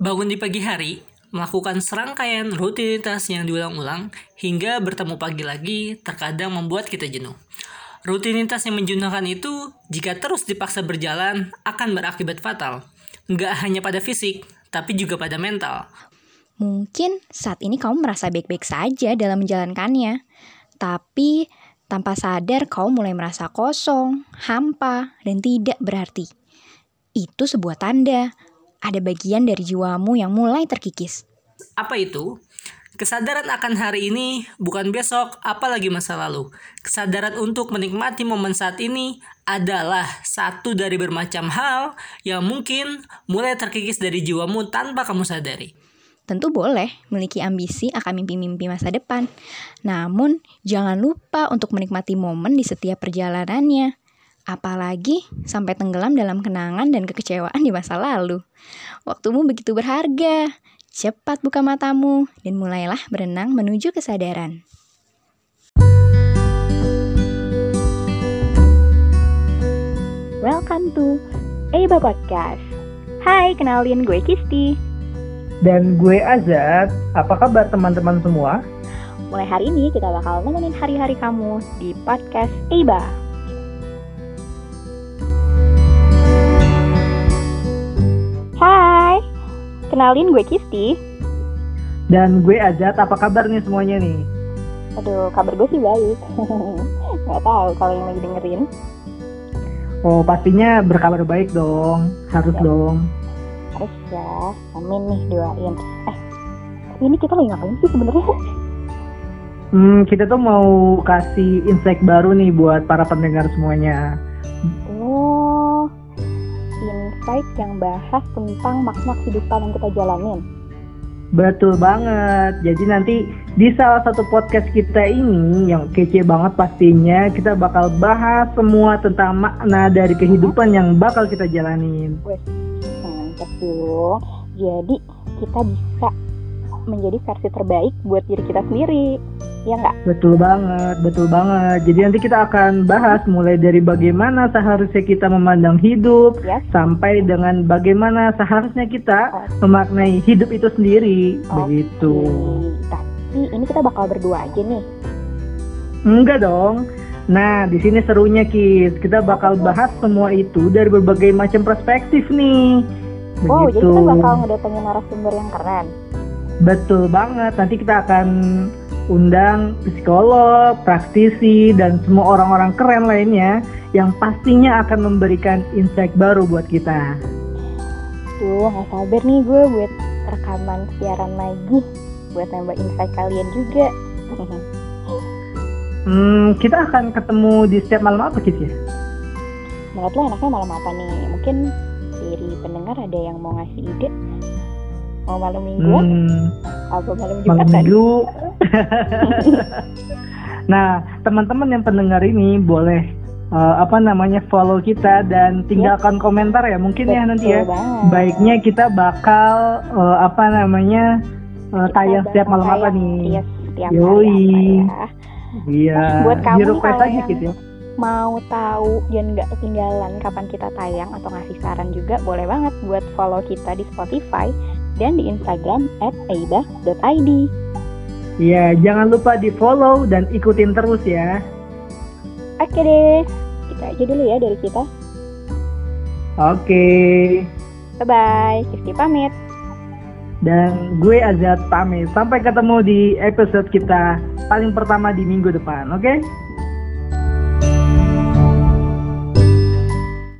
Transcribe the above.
Bangun di pagi hari, melakukan serangkaian rutinitas yang diulang-ulang hingga bertemu pagi lagi terkadang membuat kita jenuh. Rutinitas yang menjenuhkan itu, jika terus dipaksa berjalan, akan berakibat fatal. Nggak hanya pada fisik, tapi juga pada mental. Mungkin saat ini kamu merasa baik-baik saja dalam menjalankannya, tapi tanpa sadar kau mulai merasa kosong, hampa, dan tidak berarti. Itu sebuah tanda ada bagian dari jiwamu yang mulai terkikis. Apa itu? Kesadaran akan hari ini bukan besok, apalagi masa lalu. Kesadaran untuk menikmati momen saat ini adalah satu dari bermacam hal yang mungkin mulai terkikis dari jiwamu tanpa kamu sadari. Tentu boleh memiliki ambisi akan mimpi-mimpi masa depan. Namun, jangan lupa untuk menikmati momen di setiap perjalanannya. Apalagi sampai tenggelam dalam kenangan dan kekecewaan di masa lalu. Waktumu begitu berharga. Cepat buka matamu dan mulailah berenang menuju kesadaran. Welcome to Eba Podcast. Hai, kenalin gue Kisti. Dan gue Azad. Apa kabar teman-teman semua? Mulai hari ini kita bakal nemenin hari-hari kamu di podcast Eba. Kenalin gue Kisti. Dan gue Azat, apa kabar nih semuanya nih? Aduh, kabar gue sih baik. Gak tahu kalau yang lagi dengerin. Oh, pastinya berkabar baik dong. Harus ya. dong. Harus ya. Amin nih doain. Eh, ini kita lagi ngapain sih sebenarnya? Hmm, kita tuh mau kasih insight baru nih buat para pendengar semuanya insight yang bahas tentang makna kehidupan yang kita jalanin. Betul banget. Jadi nanti di salah satu podcast kita ini yang kece banget pastinya kita bakal bahas semua tentang makna dari kehidupan yang bakal kita jalanin. Wes, mantap tuh. Jadi kita bisa menjadi versi terbaik buat diri kita sendiri ya nggak? Betul banget, betul banget. Jadi nanti kita akan bahas mulai dari bagaimana seharusnya kita memandang hidup, yes. sampai dengan bagaimana seharusnya kita okay. memaknai hidup itu sendiri, okay. begitu. Tapi ini kita bakal berdua aja nih. Enggak dong. Nah, di sini serunya Kis. Kita bakal bahas semua itu dari berbagai macam perspektif nih. Begitu. Oh, jadi kita bakal ngedatengin narasumber yang keren. Betul banget. Nanti kita akan undang psikolog, praktisi, dan semua orang-orang keren lainnya yang pastinya akan memberikan insight baru buat kita. Tuh, gak sabar nih gue buat rekaman siaran lagi, buat nambah insight kalian juga. hmm, kita akan ketemu di setiap malam apa gitu ya? Menurut lo enaknya malam apa nih? Mungkin dari pendengar ada yang mau ngasih ide mau malam minggu hmm, apa malam jumat malam minggu nah teman-teman yang pendengar ini boleh uh, apa namanya follow kita dan tinggalkan yes. komentar ya mungkin ya Betul ya nanti ya banget. baiknya kita bakal uh, apa namanya uh, tayang setiap malam apa nih yes, setiap Yoi. Ya. iya buat kamu nih aja gitu ya mau tahu dan nggak ketinggalan kapan kita tayang atau ngasih saran juga boleh banget buat follow kita di Spotify dan di Instagram aida.id. Iya, jangan lupa di follow dan ikutin terus ya. Oke deh, kita aja dulu ya dari kita. Oke. Bye-bye, Kisti pamit. Dan gue Azat pamit. Sampai ketemu di episode kita paling pertama di minggu depan, oke? Okay?